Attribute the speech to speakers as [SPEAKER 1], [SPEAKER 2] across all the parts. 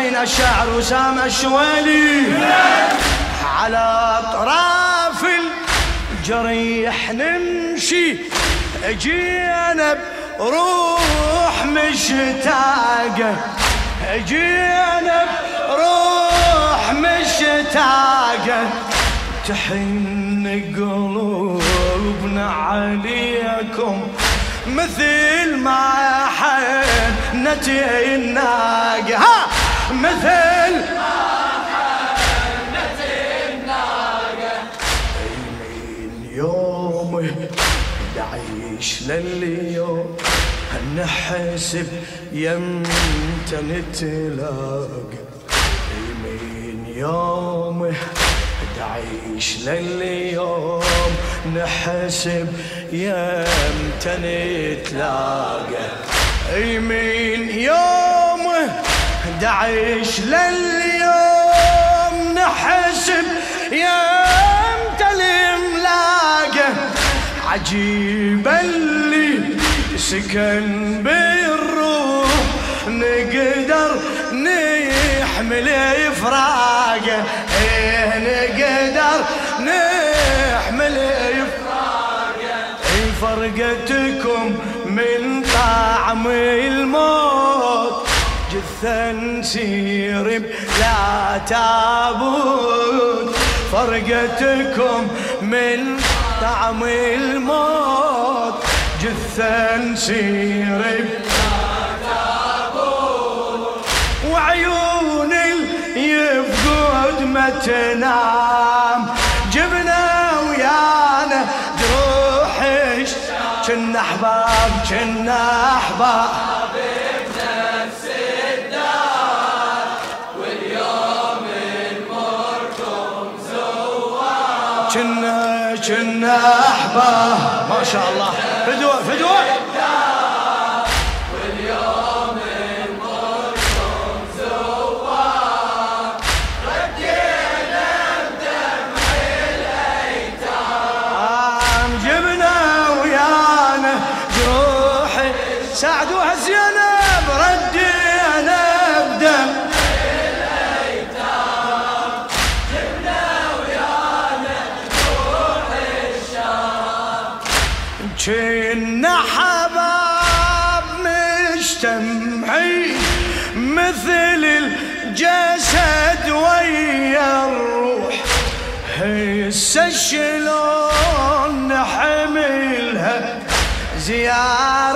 [SPEAKER 1] الحسين الشاعر وسام الشويلي. على أطراف الجريح نمشي. اجينا بروح مشتاقة. اجينا بروح مشتاقة. تحن قلوبنا عليكم مثل ما حنت الناقة. مثل من نعيش لليوم نحسب يمتى نتلاقى. من يوم تعيش لليوم نحسب يمتى نتلاقى. اي من يوم دعيش لليوم نحسب يمتى الملاقى عجيب اللي سكن بالروح. نقدر نحمل فراقه إيه نقدر نحمل فرقتكم من طعم الموت جثة نسير بلا تابوت فرقتكم من طعم الموت. بلا تابوت وعيون يفقد ما تنام. جبنا ويانا جروحش كنا أحباب كنا أحباب. كنا كنا احباب ما شاء الله. فدوه فدوه كنا حباب مجتمعين مثل الجسد ويا الروح. هسه شلون نحملها؟ زيارة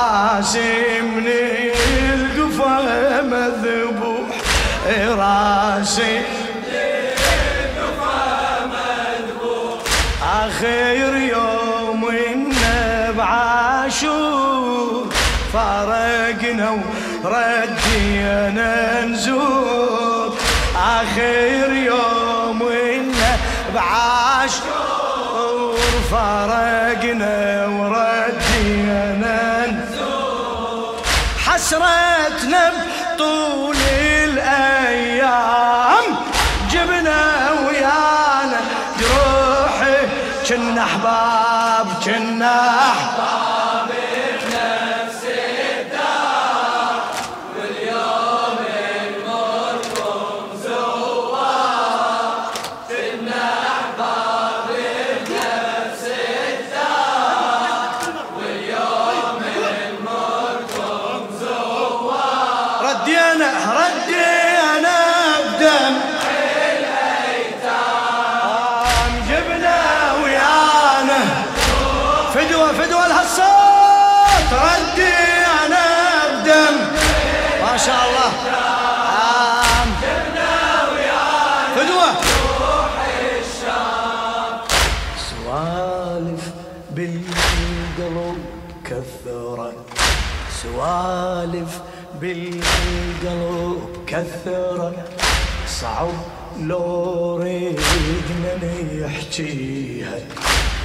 [SPEAKER 1] راسي من القفا مذبوح. راسي آخر يوم بعاشور فرقنا وردينا نزور. آخر يوم بعاشور فرقنا وردينا بطول الأيام. جبنا ويانا جروحي كنا أحباب كنا أحباب. ردينا ردينا بالقلب كثرت سوالف بالقلب كثرة. صعب لو ريدنا نحكيها.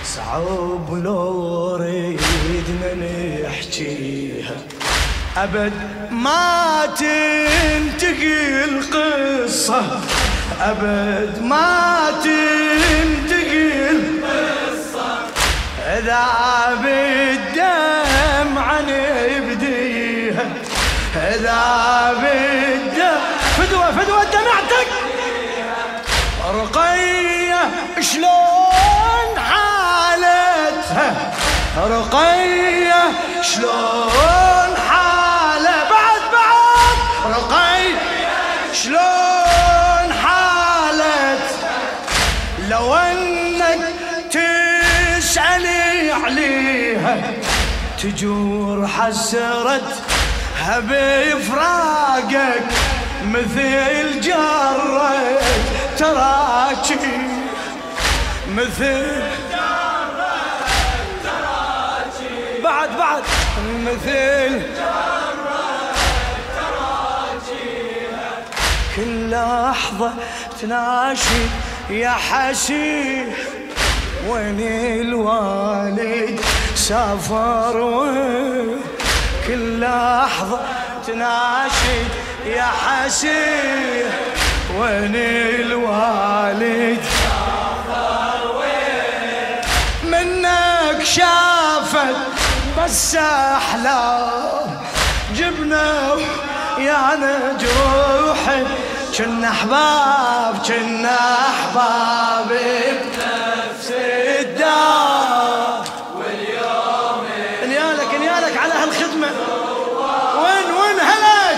[SPEAKER 1] صعب لو ريدنا نحكيها. أبد ما تنتهي القصة. أبد ما تنتهي القصة. إذا بالدم إذا بالدم فدوة فدوة دمعتك رقية شلون حالتها؟ رقية شلون حالة؟ بعد بعد. رقية شلون حالت؟ لو انك تسألي عليها تجور حسرتها بفراقك مثل جرة تراجي مثل بعد بعد. مثل كل لحظة تناشي يا حسين وين الوالد سافر؟ وين لحظة تناشي يا حسين وين الوالد؟ منك شافت بس أحلام جبنا يا جروحي كنا أحباب كنا أحباب بنفس الدار. واليوم انيالك انيالك على هالخدمة.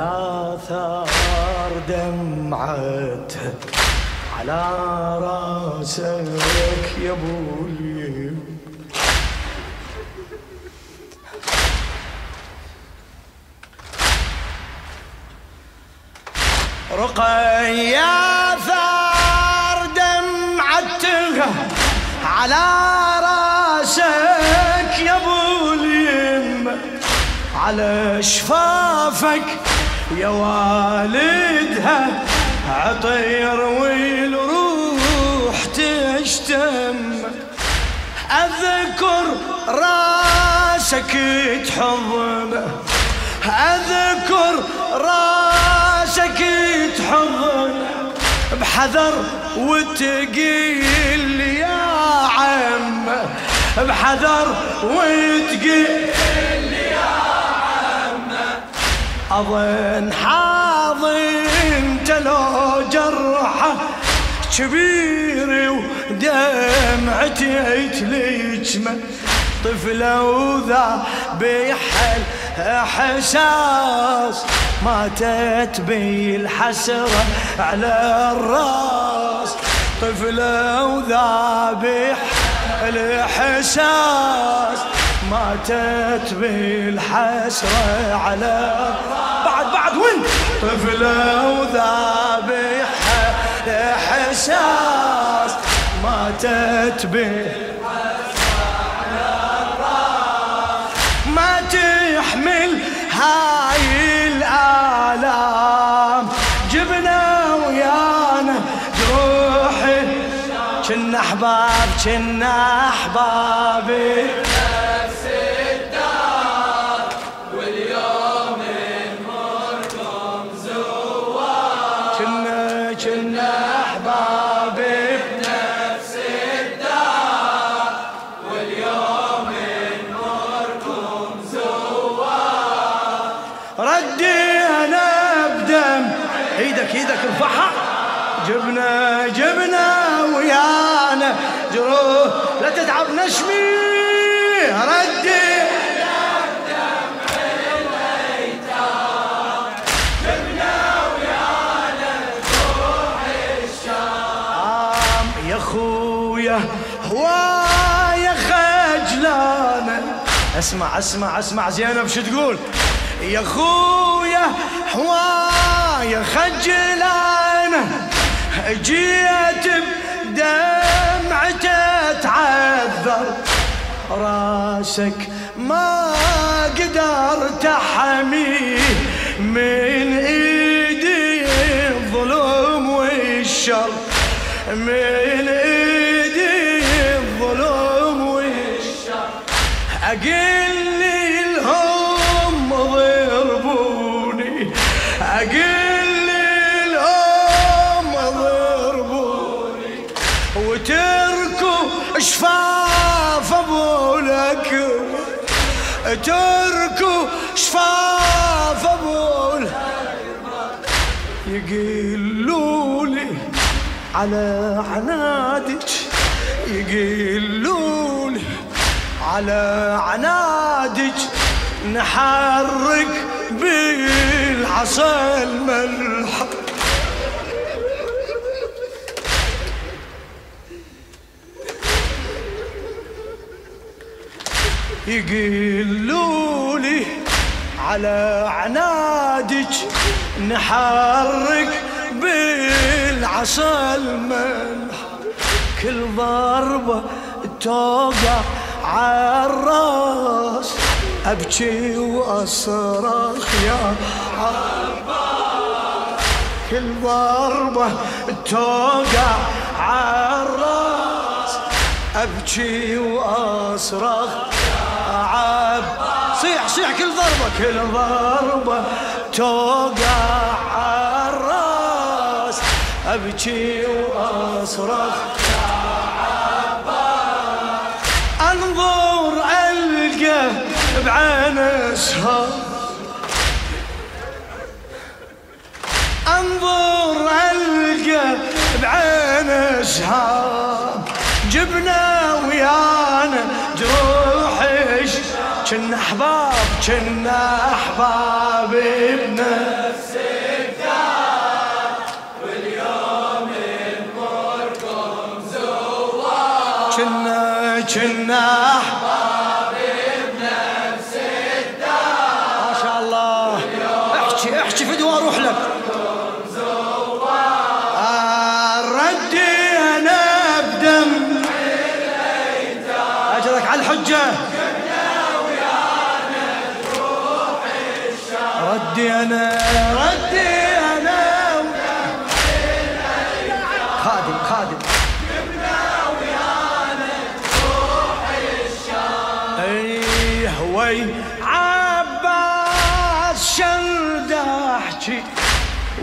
[SPEAKER 1] رقيا ثار دمعتها على راسك يا أبوي رقيا ثار دمعتها على راسك يا أبو على شفافك يا والدها عطير والروح تشتم. أذكر راسك تحضنه أذكر راسك تحضن. بحذر وتقيل يا عم. بحذر وتقيل أظن حاضن لو جرحه كبير ودمعتي تلجمه طفلة وذا بيحل أحساس. ماتت بي الحسرة على الراس. طفلة وذابح الاحساس ماتت بالحسرة على بعد بعد وين؟ طفلة وذابح احساس ماتت بالحسرة ما تحمل هاي الآلام. جبنا ويانا جروحي كنا أحباب كنا أحبابي. جروح لا تتعب نشمي. ردي يا خويا هوايا خجلانة اسمع اسمع اسمع زينب شو تقول؟ يا خويا هوايا خجلانة جيت بدم بدمعته تعذر راسك ما قدرت احميه من إيدي الظلم والشر من تركوا شفاف ابو يقولوا لي على عنادك يقولون على عنادك. نحرك بالعصا الملح يقولوا على عنادك نحرك بالعصا الملح كل ضربة توقع عالراس أبكي وأصرخ يا عباس كل ضربة توقع عالراس أبكي وأصرخ عب صيح صيح كل ضربة كل ضربة توقع عالراس أبكي وأصرخ. أنظر ألقى بعين أسهر. أنظر ألقى بعين أسهر. جبنا جروحش كنا أحباب كنا أحباب بنفس الدار واليوم نمركم زوار كنا كنا أحباب.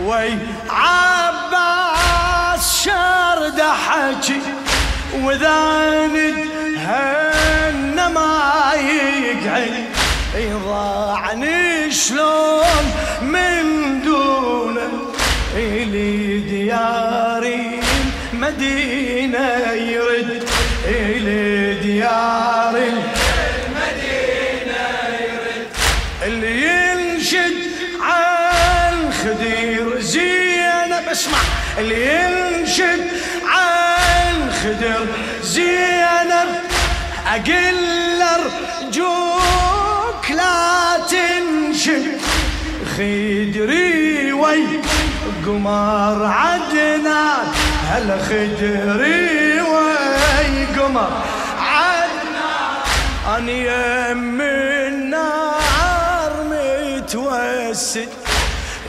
[SPEAKER 1] وي عباس شرد احكي واذا ندهن ما يقعد يضاعني شلون من دونه إلي دياري مدينة يرد. إلي دياري اللي ينشد عن زينب اسمع اللي ينشد عن خدر زينب. أقل أرجوك لا تنشد. خدري وي قمر عدنان هلا خدري وي قمر عدنان أنا يم النار متوسد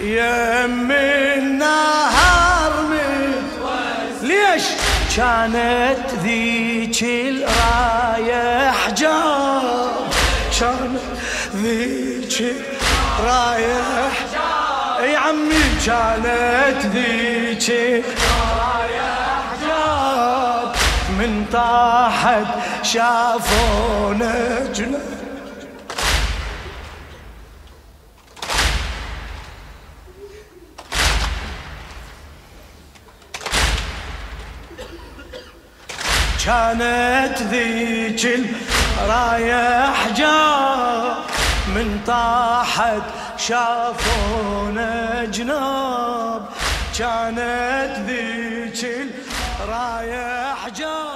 [SPEAKER 1] يم النهار كانت ذيك الراية حجاب. كانت ذيك رايح أي عمي كانت ذيك رايح جاب من طاحت شافونا جنة كانت ذيك الرايح جاب من طاحت شافونا جناب كانت ذيك رايح جاي